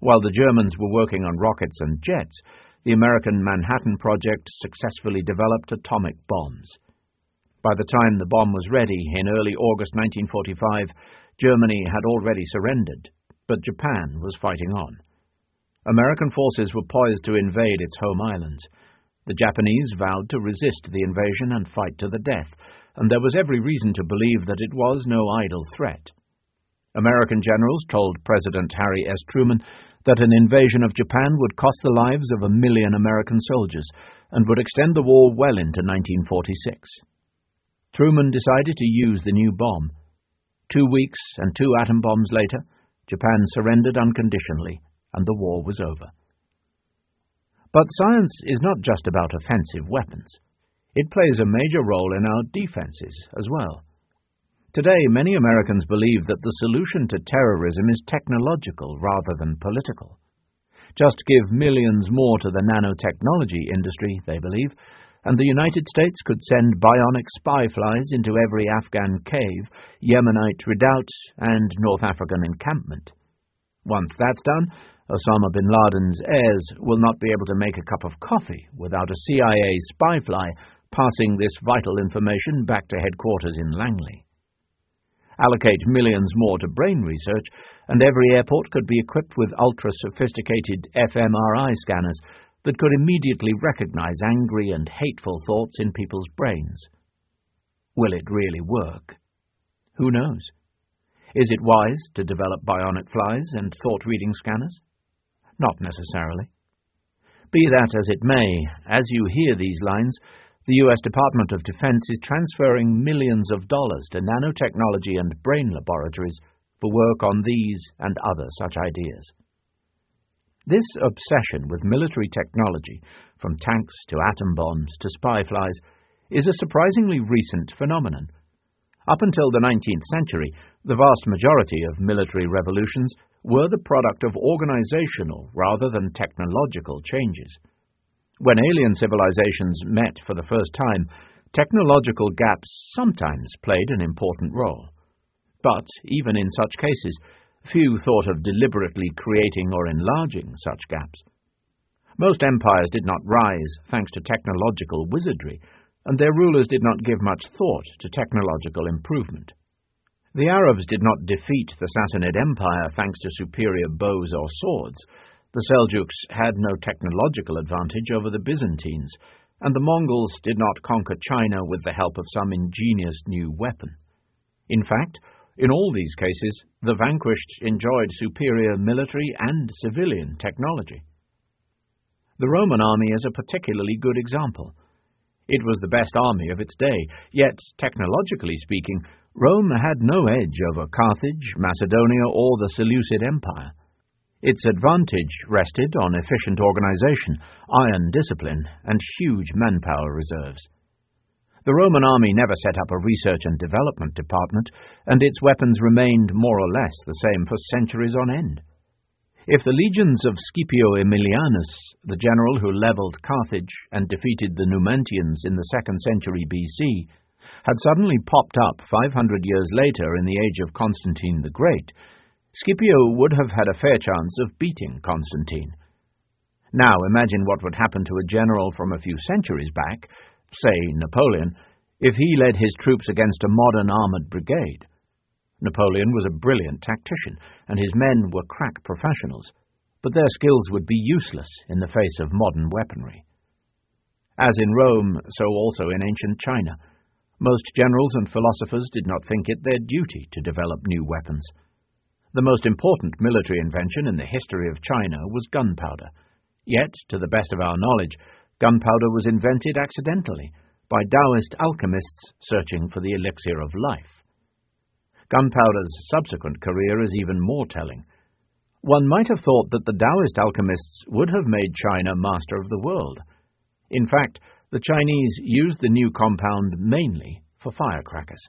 While the Germans were working on rockets and jets, the American Manhattan Project successfully developed atomic bombs. By the time the bomb was ready in early August 1945, Germany had already surrendered, but Japan was fighting on. American forces were poised to invade its home islands. The Japanese vowed to resist the invasion and fight to the death, and there was every reason to believe that it was no idle threat. American generals told President Harry S. Truman that an invasion of Japan would cost the lives of a million American soldiers and would extend the war well into 1946. Truman decided to use the new bomb. Two weeks and two atom bombs later, Japan surrendered unconditionally, and the war was over. But science is not just about offensive weapons. It plays a major role in our defenses as well. Today, many Americans believe that the solution to terrorism is technological rather than political. Just give millions more to the nanotechnology industry, they believe, and the United States could send bionic spy flies into every Afghan cave, Yemenite redoubt, and North African encampment. Once that's done, Osama bin Laden's heirs will not be able to make a cup of coffee without a CIA spy fly passing this vital information back to headquarters in Langley. Allocate millions more to brain research, and every airport could be equipped with ultra sophisticated fMRI scanners that could immediately recognize angry and hateful thoughts in people's brains. Will it really work? Who knows? Is it wise to develop bionic flies and thought reading scanners? Not necessarily. Be that as it may, as you hear these lines, the U.S. Department of Defense is transferring millions of dollars to nanotechnology and brain laboratories for work on these and other such ideas. This obsession with military technology, from tanks to atom bombs to spy flies, is a surprisingly recent phenomenon. Up until the 19th century, the vast majority of military revolutions were the product of organizational rather than technological changes. When alien civilizations met for the first time, technological gaps sometimes played an important role. But, even in such cases, few thought of deliberately creating or enlarging such gaps. Most empires did not rise thanks to technological wizardry, and their rulers did not give much thought to technological improvement. The Arabs did not defeat the Sassanid Empire thanks to superior bows or swords. The Seljuks had no technological advantage over the Byzantines, and the Mongols did not conquer China with the help of some ingenious new weapon. In fact, in all these cases, the vanquished enjoyed superior military and civilian technology. The Roman army is a particularly good example. It was the best army of its day, yet, technologically speaking, Rome had no edge over Carthage, Macedonia, or the Seleucid Empire. Its advantage rested on efficient organization, iron discipline, and huge manpower reserves. The Roman army never set up a research and development department, and its weapons remained more or less the same for centuries on end. If the legions of Scipio Aemilianus, the general who leveled Carthage and defeated the Numantians in the second century BC, had suddenly popped up 500 years later in the age of Constantine the Great, Scipio would have had a fair chance of beating Constantine. Now imagine what would happen to a general from a few centuries back, say Napoleon, if he led his troops against a modern armoured brigade. Napoleon was a brilliant tactician, and his men were crack professionals, but their skills would be useless in the face of modern weaponry. As in Rome, so also in ancient China, most generals and philosophers did not think it their duty to develop new weapons. The most important military invention in the history of China was gunpowder. Yet, to the best of our knowledge, gunpowder was invented accidentally by Taoist alchemists searching for the elixir of life. Gunpowder's subsequent career is even more telling. One might have thought that the Taoist alchemists would have made China master of the world. In fact, the Chinese used the new compound mainly for firecrackers.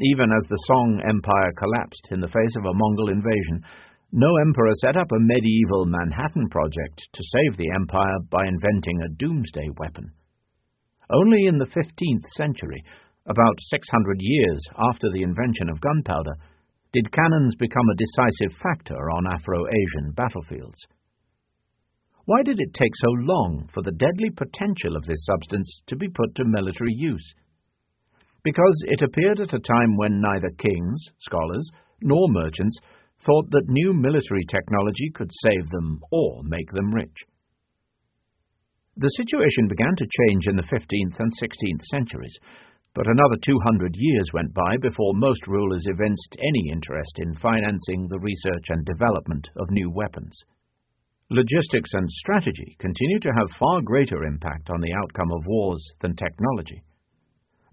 Even as the Song Empire collapsed in the face of a Mongol invasion, no emperor set up a medieval Manhattan Project to save the empire by inventing a doomsday weapon. Only in the 15th century, about 600 years after the invention of gunpowder, did cannons become a decisive factor on Afro-Asian battlefields. Why did it take so long for the deadly potential of this substance to be put to military use? Because it appeared at a time when neither kings, scholars, nor merchants thought that new military technology could save them or make them rich. The situation began to change in the 15th and 16th centuries, but another 200 years went by before most rulers evinced any interest in financing the research and development of new weapons. Logistics and strategy continue to have far greater impact on the outcome of wars than technology.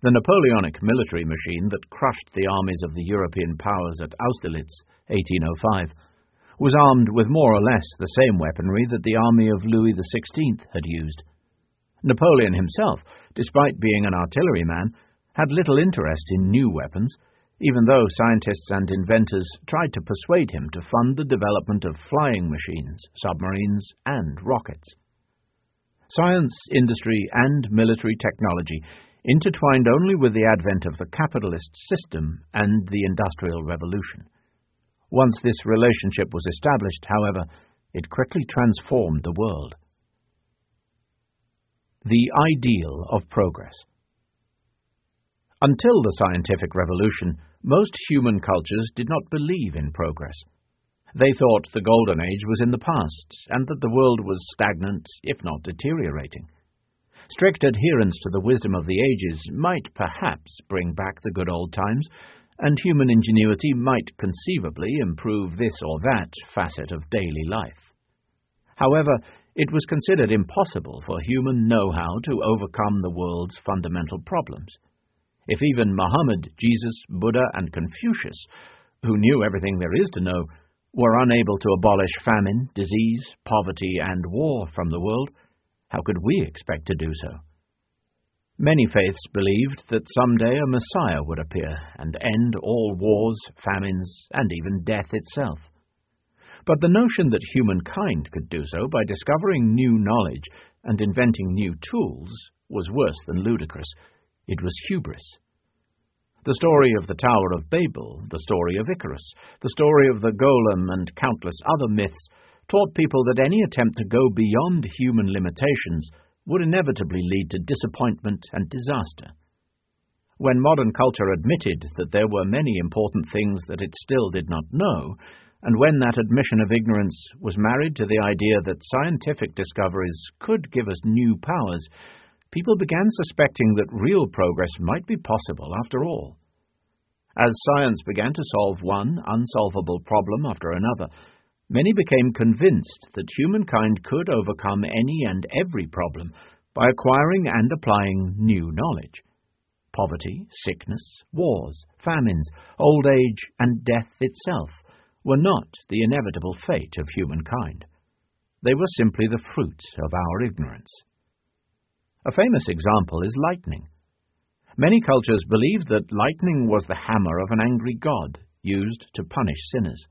The Napoleonic military machine that crushed the armies of the European powers at Austerlitz, 1805, was armed with more or less the same weaponry that the army of Louis XVI had used. Napoleon himself, despite being an artilleryman, had little interest in new weapons, even though scientists and inventors tried to persuade him to fund the development of flying machines, submarines, and rockets. Science, industry, and military technology intertwined only with the advent of the capitalist system and the Industrial Revolution. Once this relationship was established, however, it quickly transformed the world. The ideal of progress. Until the scientific revolution, most human cultures did not believe in progress. They thought the Golden Age was in the past, and that the world was stagnant, if not deteriorating. Strict adherence to the wisdom of the ages might perhaps bring back the good old times, and human ingenuity might conceivably improve this or that facet of daily life. However, it was considered impossible for human know-how to overcome the world's fundamental problems. If even Muhammad, Jesus, Buddha, and Confucius, who knew everything there is to know, were unable to abolish famine, disease, poverty, and war from the world, how could we expect to do so? Many faiths believed that someday a Messiah would appear and end all wars, famines, and even death itself. But the notion that humankind could do so by discovering new knowledge and inventing new tools was worse than ludicrous, it was hubris. The story of the Tower of Babel, the story of Icarus, the story of the Golem, and countless other myths taught people that any attempt to go beyond human limitations would inevitably lead to disappointment and disaster. When modern culture admitted that there were many important things that it still did not know, and when that admission of ignorance was married to the idea that scientific discoveries could give us new powers, people began suspecting that real progress might be possible after all. As science began to solve one unsolvable problem after another, many became convinced that humankind could overcome any and every problem by acquiring and applying new knowledge. Poverty, sickness, wars, famines, old age, and death itself were not the inevitable fate of humankind. They were simply the fruits of our ignorance. A famous example is lightning. Many cultures believed that lightning was the hammer of an angry god used to punish sinners.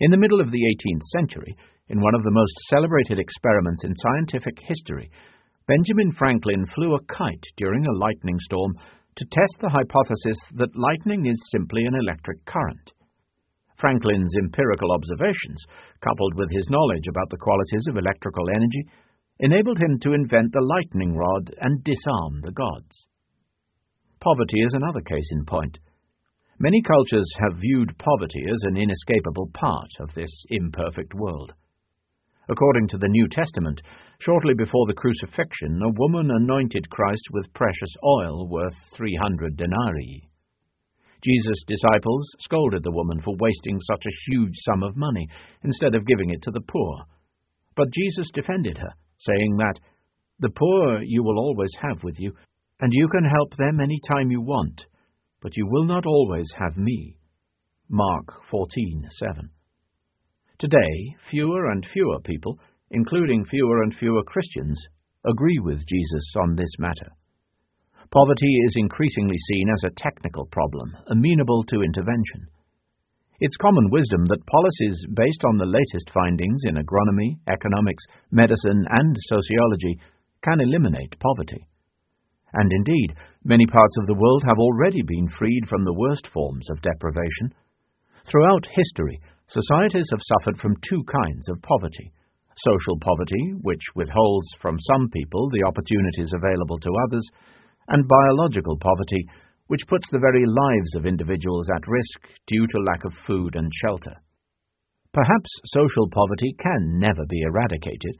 In the middle of the 18th century, in one of the most celebrated experiments in scientific history, Benjamin Franklin flew a kite during a lightning storm to test the hypothesis that lightning is simply an electric current. Franklin's empirical observations, coupled with his knowledge about the qualities of electrical energy, enabled him to invent the lightning rod and disarm the gods. Poverty is another case in point. Many cultures have viewed poverty as an inescapable part of this imperfect world. According to the New Testament, shortly before the crucifixion, a woman anointed Christ with precious oil worth 300 denarii. Jesus' disciples scolded the woman for wasting such a huge sum of money instead of giving it to the poor. But Jesus defended her saying that, The poor you will always have with you, and you can help them any time you want, but you will not always have me. Mark 14:7. Today, fewer and fewer people, including fewer and fewer Christians, agree with Jesus on this matter. Poverty is increasingly seen as a technical problem, amenable to intervention. It's common wisdom that policies based on the latest findings in agronomy, economics, medicine, and sociology can eliminate poverty. And indeed, many parts of the world have already been freed from the worst forms of deprivation. Throughout history, societies have suffered from two kinds of poverty social poverty, which withholds from some people the opportunities available to others, and biological poverty, which puts the very lives of individuals at risk due to lack of food and shelter. Perhaps social poverty can never be eradicated,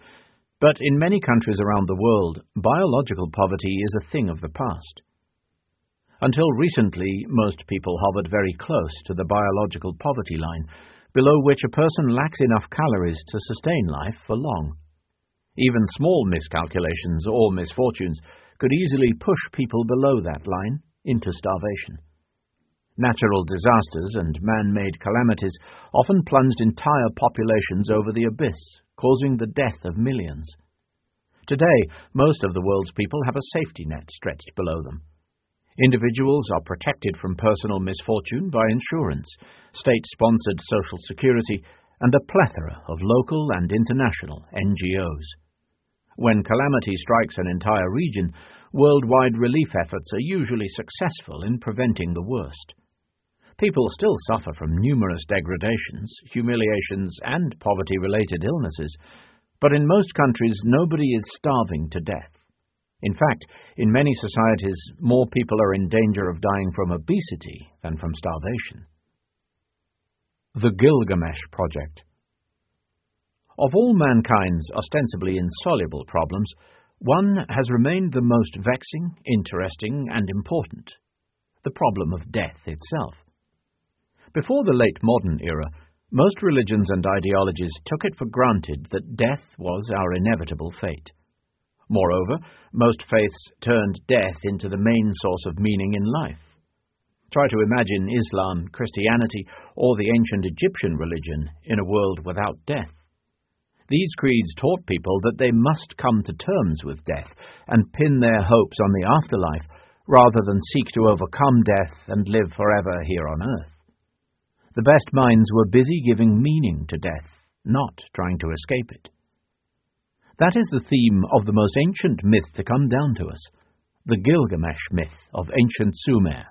but in many countries around the world, biological poverty is a thing of the past. Until recently, most people hovered very close to the biological poverty line, below which a person lacks enough calories to sustain life for long. Even small miscalculations or misfortunes could easily push people below that line into starvation. Natural disasters and man-made calamities often plunged entire populations over the abyss, causing the death of millions. Today, most of the world's people have a safety net stretched below them. Individuals are protected from personal misfortune by insurance, state-sponsored social security, and a plethora of local and international NGOs. When calamity strikes an entire region, worldwide relief efforts are usually successful in preventing the worst. People still suffer from numerous degradations, humiliations, and poverty-related illnesses, but in most countries nobody is starving to death. In fact, in many societies, more people are in danger of dying from obesity than from starvation. The Gilgamesh Project Of all mankind's ostensibly insoluble problems, one has remained the most vexing, interesting, and important the problem of death itself. Before the late modern era, most religions and ideologies took it for granted that death was our inevitable fate. Moreover, most faiths turned death into the main source of meaning in life. Try to imagine Islam, Christianity, or the ancient Egyptian religion in a world without death. These creeds taught people that they must come to terms with death and pin their hopes on the afterlife rather than seek to overcome death and live forever here on earth. The best minds were busy giving meaning to death, not trying to escape it. That is the theme of the most ancient myth to come down to us, the Gilgamesh myth of ancient Sumer.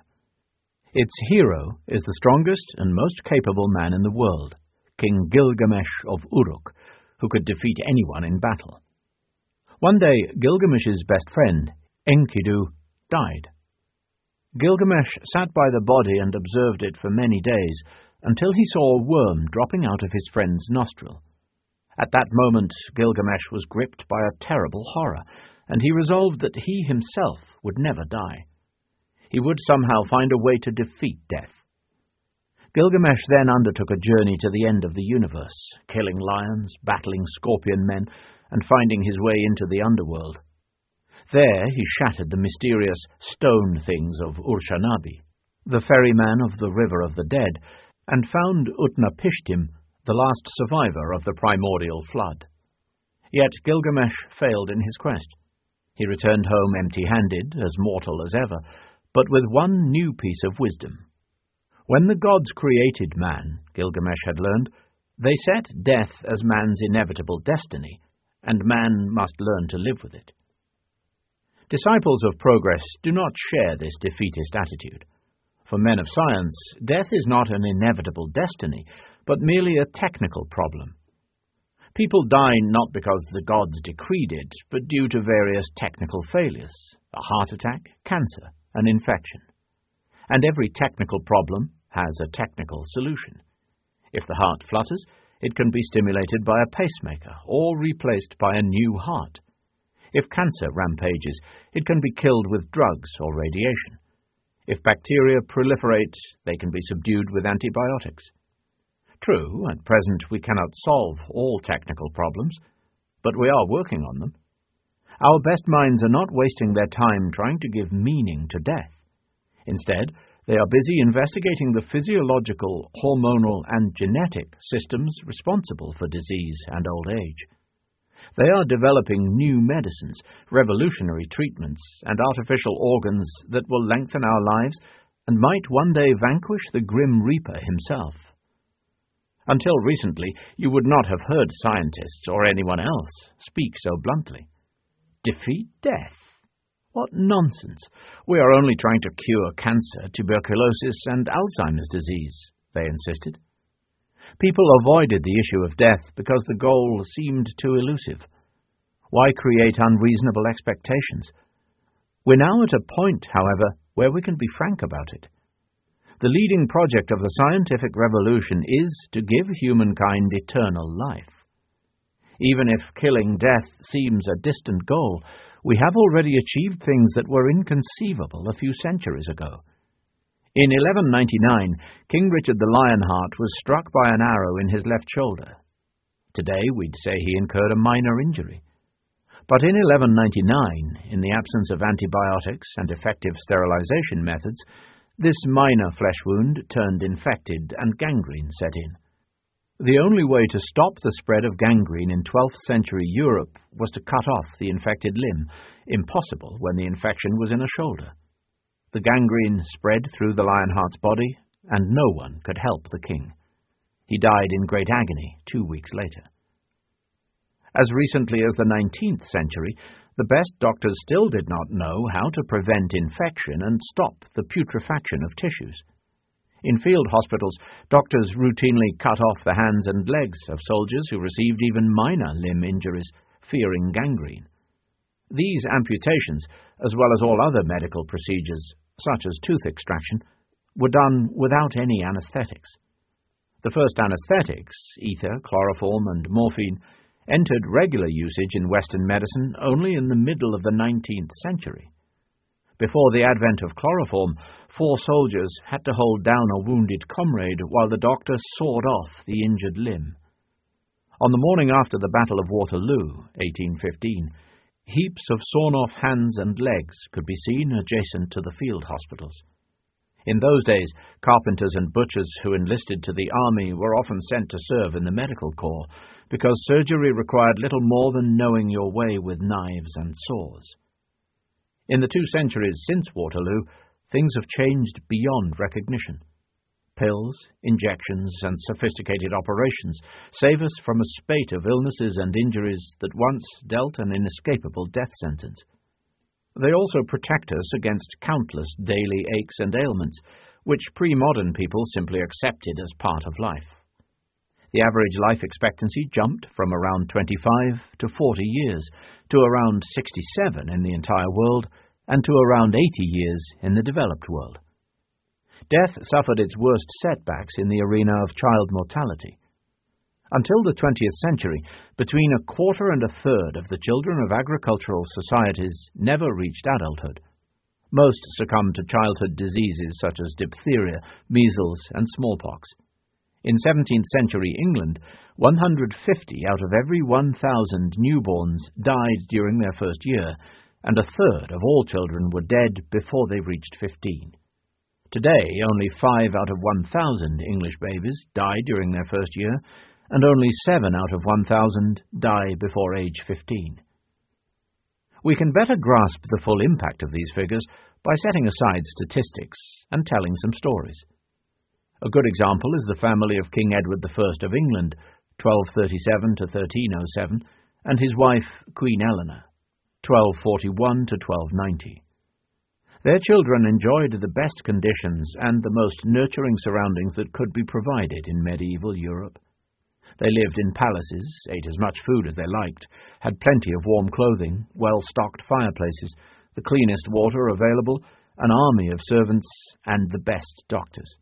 Its hero is the strongest and most capable man in the world, King Gilgamesh of Uruk, who could defeat anyone in battle. One day, Gilgamesh's best friend, Enkidu, died. Gilgamesh sat by the body and observed it for many days, until he saw a worm dropping out of his friend's nostril. At that moment, Gilgamesh was gripped by a terrible horror, and he resolved that he himself would never die. He would somehow find a way to defeat death. Gilgamesh then undertook a journey to the end of the universe, killing lions, battling scorpion men, and finding his way into the underworld. There he shattered the mysterious stone things of Urshanabi, the ferryman of the River of the Dead, and found Utnapishtim, the last survivor of the primordial flood. Yet Gilgamesh failed in his quest. He returned home empty-handed, as mortal as ever, but with one new piece of wisdom. When the gods created man, Gilgamesh had learned, they set death as man's inevitable destiny, and man must learn to live with it. Disciples of progress do not share this defeatist attitude. For men of science, death is not an inevitable destiny, but merely a technical problem. People die not because the gods decreed it, but due to various technical failures a heart attack, cancer, an infection. And every technical problem has a technical solution. If the heart flutters, it can be stimulated by a pacemaker or replaced by a new heart. If cancer rampages, it can be killed with drugs or radiation. If bacteria proliferate, they can be subdued with antibiotics. True, at present we cannot solve all technical problems, but we are working on them. Our best minds are not wasting their time trying to give meaning to death. Instead, they are busy investigating the physiological, hormonal, and genetic systems responsible for disease and old age. They are developing new medicines, revolutionary treatments, and artificial organs that will lengthen our lives and might one day vanquish the Grim Reaper himself. Until recently, you would not have heard scientists or anyone else speak so bluntly. Defeat death? What nonsense! We are only trying to cure cancer, tuberculosis, and Alzheimer's disease, they insisted. People avoided the issue of death because the goal seemed too elusive. Why create unreasonable expectations? We're now at a point, however, where we can be frank about it. The leading project of the scientific revolution is to give humankind eternal life. Even if killing death seems a distant goal, we have already achieved things that were inconceivable a few centuries ago. In 1199, King Richard the Lionheart was struck by an arrow in his left shoulder. Today, we'd say he incurred a minor injury. But in 1199, in the absence of antibiotics and effective sterilization methods, this minor flesh wound turned infected and gangrene set in. The only way to stop the spread of gangrene in 12th century Europe was to cut off the infected limb, impossible when the infection was in a shoulder. The gangrene spread through the Lionheart's body, and no one could help the king. He died in great agony two weeks later. As recently as the 19th century, the best doctors still did not know how to prevent infection and stop the putrefaction of tissues. In field hospitals, doctors routinely cut off the hands and legs of soldiers who received even minor limb injuries, fearing gangrene. These amputations, as well as all other medical procedures, such as tooth extraction, were done without any anesthetics. The first anesthetics, ether, chloroform, and morphine, entered regular usage in Western medicine only in the middle of the 19th century. Before the advent of chloroform, four soldiers had to hold down a wounded comrade while the doctor sawed off the injured limb. On the morning after the Battle of Waterloo, 1815, heaps of sawn off hands and legs could be seen adjacent to the field hospitals. In those days, carpenters and butchers who enlisted to the army were often sent to serve in the medical corps, because surgery required little more than knowing your way with knives and saws. In the two centuries since Waterloo, things have changed beyond recognition. Pills, injections, and sophisticated operations save us from a spate of illnesses and injuries that once dealt an inescapable death sentence. They also protect us against countless daily aches and ailments, which pre modern people simply accepted as part of life. The average life expectancy jumped from around 25 to 40 years, to around 67 in the entire world, and to around 80 years in the developed world. Death suffered its worst setbacks in the arena of child mortality. Until the 20th century, between a quarter and a third of the children of agricultural societies never reached adulthood. Most succumbed to childhood diseases such as diphtheria, measles, and smallpox. In 17th century England, 150 out of every 1,000 newborns died during their first year, and a third of all children were dead before they reached 15. Today, only 5 out of 1,000 English babies die during their first year, and only 7 out of 1,000 die before age 15. We can better grasp the full impact of these figures by setting aside statistics and telling some stories. A good example is the family of King Edward I of England, 1237 to 1307, and his wife, Queen Eleanor, 1241 to 1290. Their children enjoyed the best conditions and the most nurturing surroundings that could be provided in medieval Europe. They lived in palaces, ate as much food as they liked, had plenty of warm clothing, well stocked fireplaces, the cleanest water available, an army of servants, and the best doctors.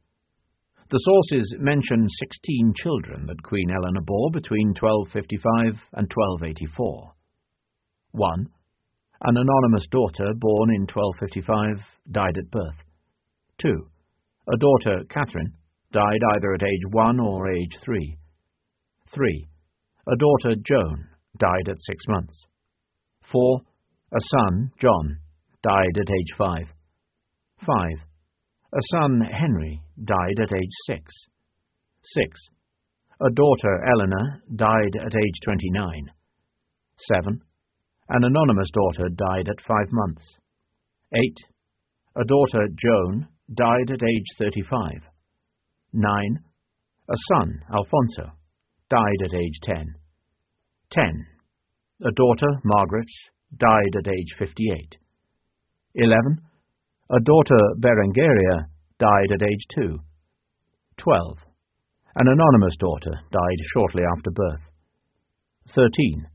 The sources mention 16 children that Queen Eleanor bore between 1255 and 1284. 1. An anonymous daughter born in 1255 died at birth. 2. A daughter, Catherine, died either at age 1 or age 3. 3. A daughter, Joan, died at 6 months. 4. A son, John, died at age 5. 5. A son, Henry, died at age six. Six. A daughter, Eleanor, died at age 29. Seven. An anonymous daughter died at five months. Eight. A daughter, Joan, died at age 35. Nine. A son, Alfonso, died at age 10. Ten. A daughter, Margaret, died at age 58. Eleven. A daughter, Berengaria, died at age two. Twelve. An anonymous daughter died shortly after birth. 13.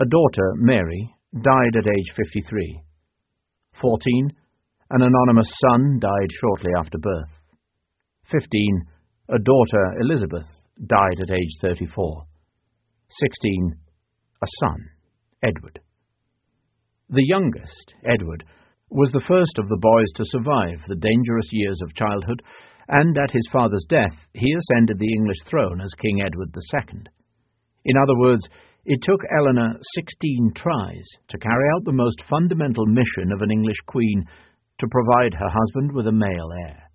A daughter, Mary, died at age 53. 14. An anonymous son died shortly after birth. 15. A daughter, Elizabeth, died at age 34. 16. A son, Edward. The youngest, Edward, was the first of the boys to survive the dangerous years of childhood, and at his father's death he ascended the English throne as King Edward II. In other words, it took Eleanor sixteen tries to carry out the most fundamental mission of an English queen to provide her husband with a male heir.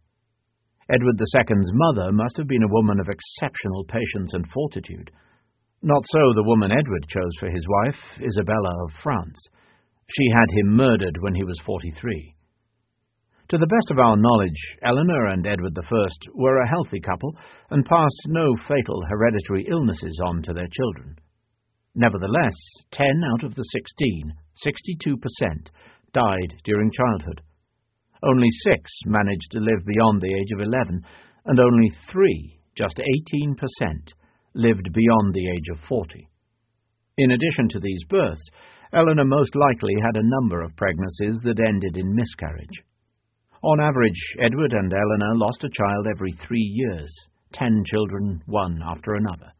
Edward II's mother must have been a woman of exceptional patience and fortitude. Not so the woman Edward chose for his wife, Isabella of France. She had him murdered when he was 43. To the best of our knowledge, Eleanor and Edward I were a healthy couple and passed no fatal hereditary illnesses on to their children. Nevertheless, 10 out of the 16, 62%, died during childhood. Only six managed to live beyond the age of 11, and only three, just 18%, lived beyond the age of 40. In addition to these births, Eleanor most likely had a number of pregnancies that ended in miscarriage. On average, Edward and Eleanor lost a child every three years, ten children, one after another.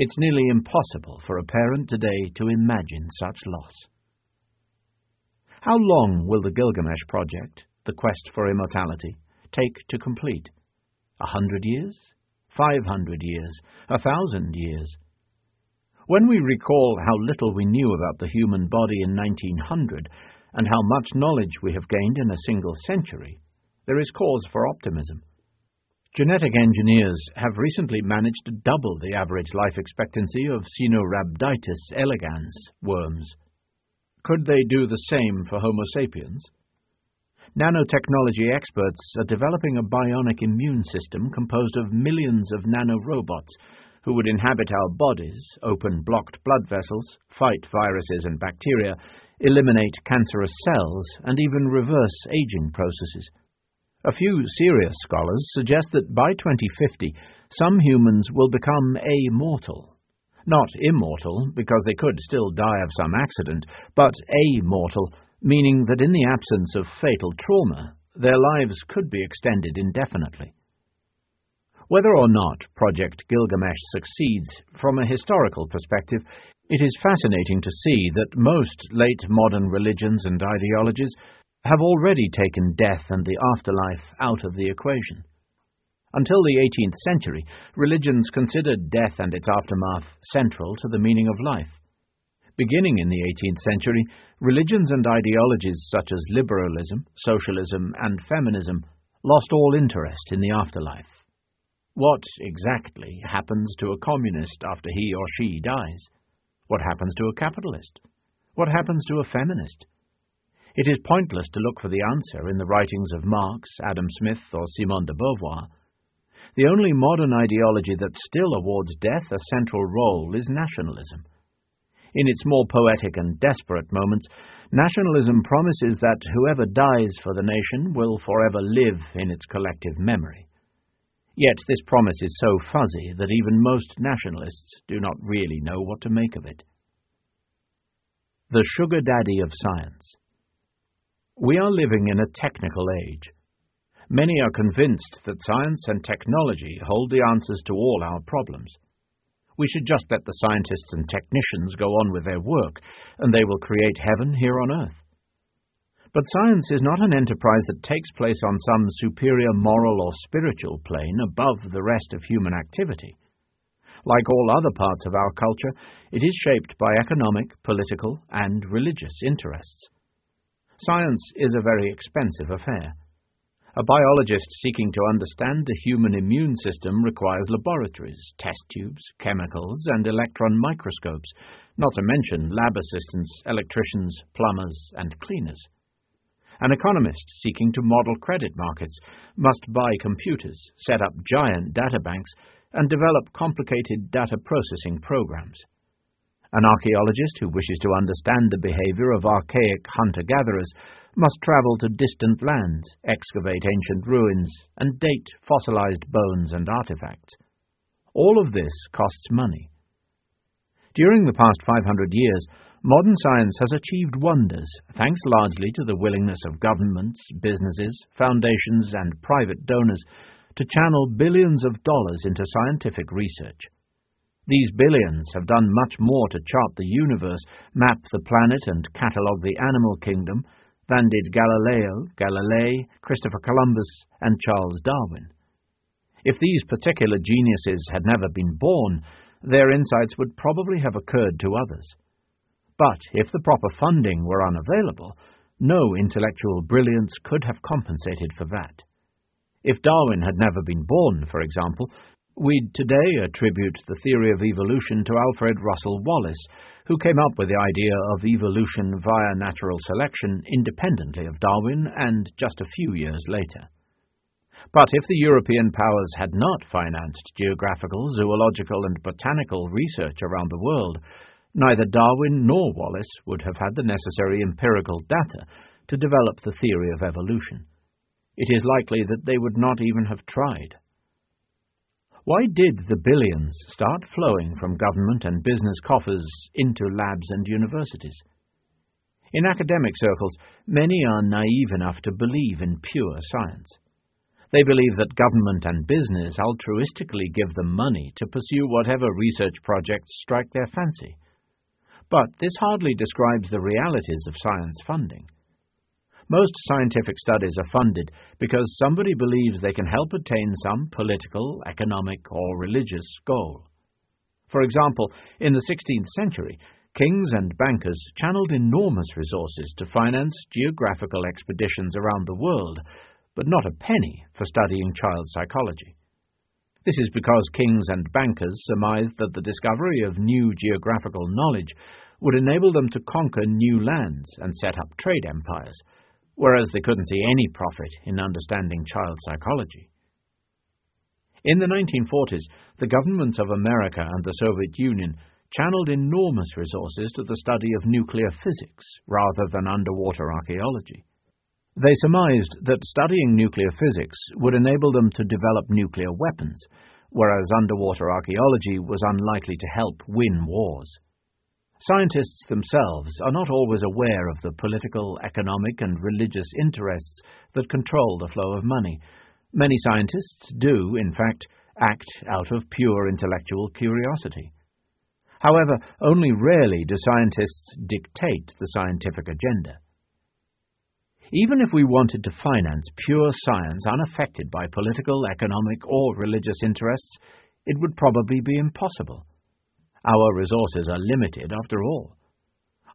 It's nearly impossible for a parent today to imagine such loss. How long will the Gilgamesh project, the quest for immortality, take to complete? A hundred years? Five hundred years? A thousand years? When we recall how little we knew about the human body in 1900 and how much knowledge we have gained in a single century, there is cause for optimism. Genetic engineers have recently managed to double the average life expectancy of Caenorhabditis elegans worms. Could they do the same for Homo sapiens? Nanotechnology experts are developing a bionic immune system composed of millions of nanorobots who would inhabit our bodies, open blocked blood vessels, fight viruses and bacteria, eliminate cancerous cells, and even reverse aging processes. A few serious scholars suggest that by 2050, some humans will become amortal. Not immortal, because they could still die of some accident, but amortal, meaning that in the absence of fatal trauma, their lives could be extended indefinitely. Whether or not Project Gilgamesh succeeds, from a historical perspective, it is fascinating to see that most late modern religions and ideologies have already taken death and the afterlife out of the equation. Until the 18th century, religions considered death and its aftermath central to the meaning of life. Beginning in the 18th century, religions and ideologies such as liberalism, socialism, and feminism lost all interest in the afterlife. What, exactly, happens to a communist after he or she dies? What happens to a capitalist? What happens to a feminist? It is pointless to look for the answer in the writings of Marx, Adam Smith, or Simone de Beauvoir. The only modern ideology that still awards death a central role is nationalism. In its more poetic and desperate moments, nationalism promises that whoever dies for the nation will forever live in its collective memory. Yet this promise is so fuzzy that even most nationalists do not really know what to make of it. The Sugar Daddy of Science we are living in a technical age. Many are convinced that science and technology hold the answers to all our problems. We should just let the scientists and technicians go on with their work, and they will create heaven here on earth. But science is not an enterprise that takes place on some superior moral or spiritual plane above the rest of human activity. Like all other parts of our culture, it is shaped by economic, political, and religious interests. Science is a very expensive affair. A biologist seeking to understand the human immune system requires laboratories, test tubes, chemicals, and electron microscopes, not to mention lab assistants, electricians, plumbers, and cleaners. An economist seeking to model credit markets must buy computers, set up giant data banks, and develop complicated data processing programs. An archaeologist who wishes to understand the behavior of archaic hunter-gatherers must travel to distant lands, excavate ancient ruins, and date fossilized bones and artifacts. All of this costs money. During the past 500 years, modern science has achieved wonders, thanks largely to the willingness of governments, businesses, foundations, and private donors to channel billions of dollars into scientific research. These billions have done much more to chart the universe, map the planet, and catalogue the animal kingdom than did Galileo, Galilei, Christopher Columbus, and Charles Darwin. If these particular geniuses had never been born, their insights would probably have occurred to others. But if the proper funding were unavailable, no intellectual brilliance could have compensated for that. If Darwin had never been born, for example, We'd today attribute the theory of evolution to Alfred Russel Wallace, who came up with the idea of evolution via natural selection independently of Darwin and just a few years later. But if the European powers had not financed geographical, zoological, and botanical research around the world, neither Darwin nor Wallace would have had the necessary empirical data to develop the theory of evolution. It is likely that they would not even have tried. Why did the billions start flowing from government and business coffers into labs and universities? In academic circles, many are naive enough to believe in pure science. They believe that government and business altruistically give them money to pursue whatever research projects strike their fancy. But this hardly describes the realities of science funding. Most scientific studies are funded because somebody believes they can help attain some political, economic, or religious goal. For example, in the 16th century, kings and bankers channeled enormous resources to finance geographical expeditions around the world, but not a penny for studying child psychology. This is because kings and bankers surmised that the discovery of new geographical knowledge would enable them to conquer new lands and set up trade empires whereas they couldn't see any profit in understanding child psychology. In the 1940s, the governments of America and the Soviet Union channeled enormous resources to the study of nuclear physics rather than underwater archaeology. They surmised that studying nuclear physics would enable them to develop nuclear weapons, whereas underwater archaeology was unlikely to help win wars. Scientists themselves are not always aware of the political, economic, and religious interests that control the flow of money. Many scientists do, in fact, act out of pure intellectual curiosity. However, only rarely do scientists dictate the scientific agenda. Even if we wanted to finance pure science unaffected by political, economic, or religious interests, it would probably be impossible. Our resources are limited, after all.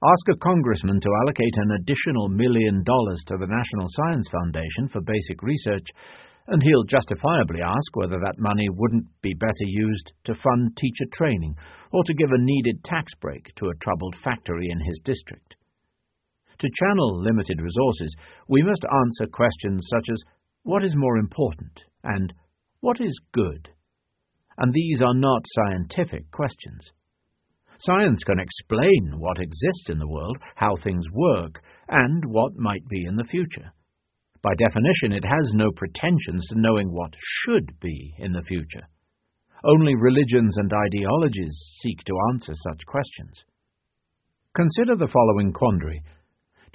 Ask a congressman to allocate an additional million dollars to the National Science Foundation for basic research, and he'll justifiably ask whether that money wouldn't be better used to fund teacher training or to give a needed tax break to a troubled factory in his district. To channel limited resources, we must answer questions such as what is more important and what is good? And these are not scientific questions. Science can explain what exists in the world, how things work, and what might be in the future. By definition, it has no pretensions to knowing what should be in the future. Only religions and ideologies seek to answer such questions. Consider the following quandary.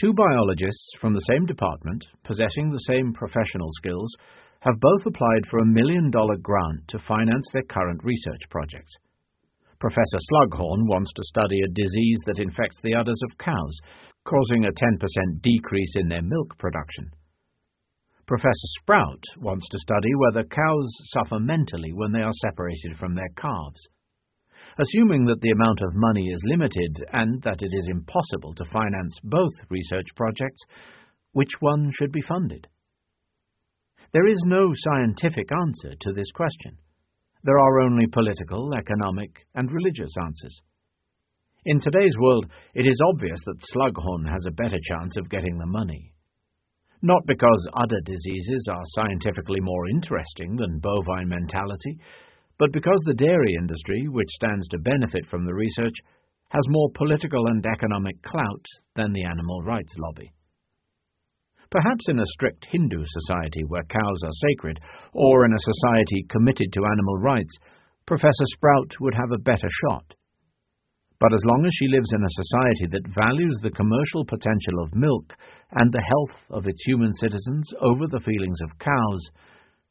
Two biologists from the same department, possessing the same professional skills, have both applied for a million dollar grant to finance their current research projects. Professor Slughorn wants to study a disease that infects the udders of cows, causing a 10% decrease in their milk production. Professor Sprout wants to study whether cows suffer mentally when they are separated from their calves. Assuming that the amount of money is limited and that it is impossible to finance both research projects, which one should be funded? There is no scientific answer to this question. There are only political, economic, and religious answers. In today's world, it is obvious that Slughorn has a better chance of getting the money. Not because udder diseases are scientifically more interesting than bovine mentality, but because the dairy industry, which stands to benefit from the research, has more political and economic clout than the animal rights lobby. Perhaps in a strict Hindu society where cows are sacred, or in a society committed to animal rights, Professor Sprout would have a better shot. But as long as she lives in a society that values the commercial potential of milk and the health of its human citizens over the feelings of cows,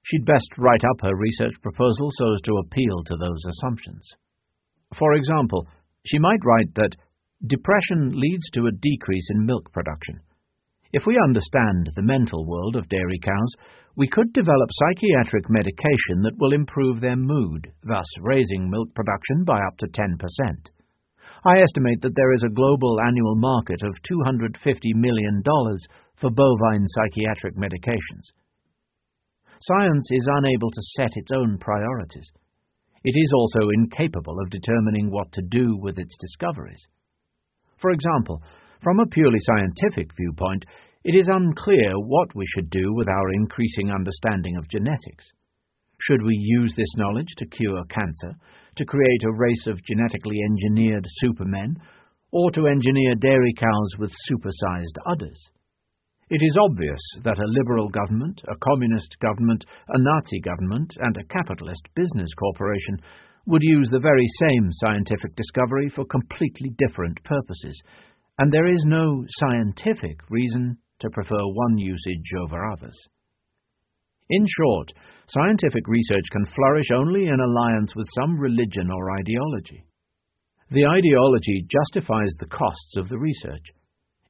she'd best write up her research proposal so as to appeal to those assumptions. For example, she might write that depression leads to a decrease in milk production. If we understand the mental world of dairy cows, we could develop psychiatric medication that will improve their mood, thus raising milk production by up to 10%. I estimate that there is a global annual market of $250 million for bovine psychiatric medications. Science is unable to set its own priorities. It is also incapable of determining what to do with its discoveries. For example, from a purely scientific viewpoint, it is unclear what we should do with our increasing understanding of genetics. Should we use this knowledge to cure cancer, to create a race of genetically engineered supermen, or to engineer dairy cows with supersized udders? It is obvious that a liberal government, a communist government, a Nazi government, and a capitalist business corporation would use the very same scientific discovery for completely different purposes, and there is no scientific reason to prefer one usage over others. In short, scientific research can flourish only in alliance with some religion or ideology. The ideology justifies the costs of the research.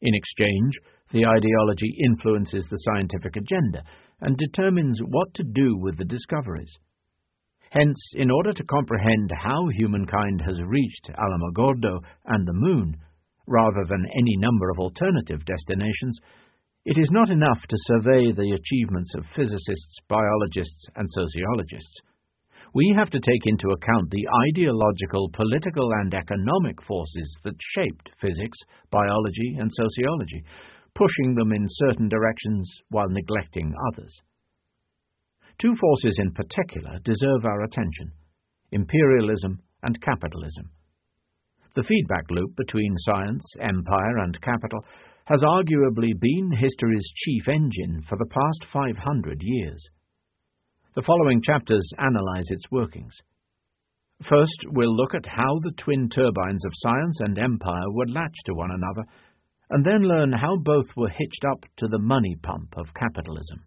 In exchange, the ideology influences the scientific agenda and determines what to do with the discoveries. Hence, in order to comprehend how humankind has reached Alamogordo and the Moon, rather than any number of alternative destinations, it is not enough to survey the achievements of physicists, biologists, and sociologists. We have to take into account the ideological, political, and economic forces that shaped physics, biology, and sociology, pushing them in certain directions while neglecting others. Two forces in particular deserve our attention imperialism and capitalism. The feedback loop between science, empire, and capital has arguably been history's chief engine for the past 500 years. The following chapters analyze its workings. First, we'll look at how the twin turbines of science and empire were latched to one another, and then learn how both were hitched up to the money pump of capitalism.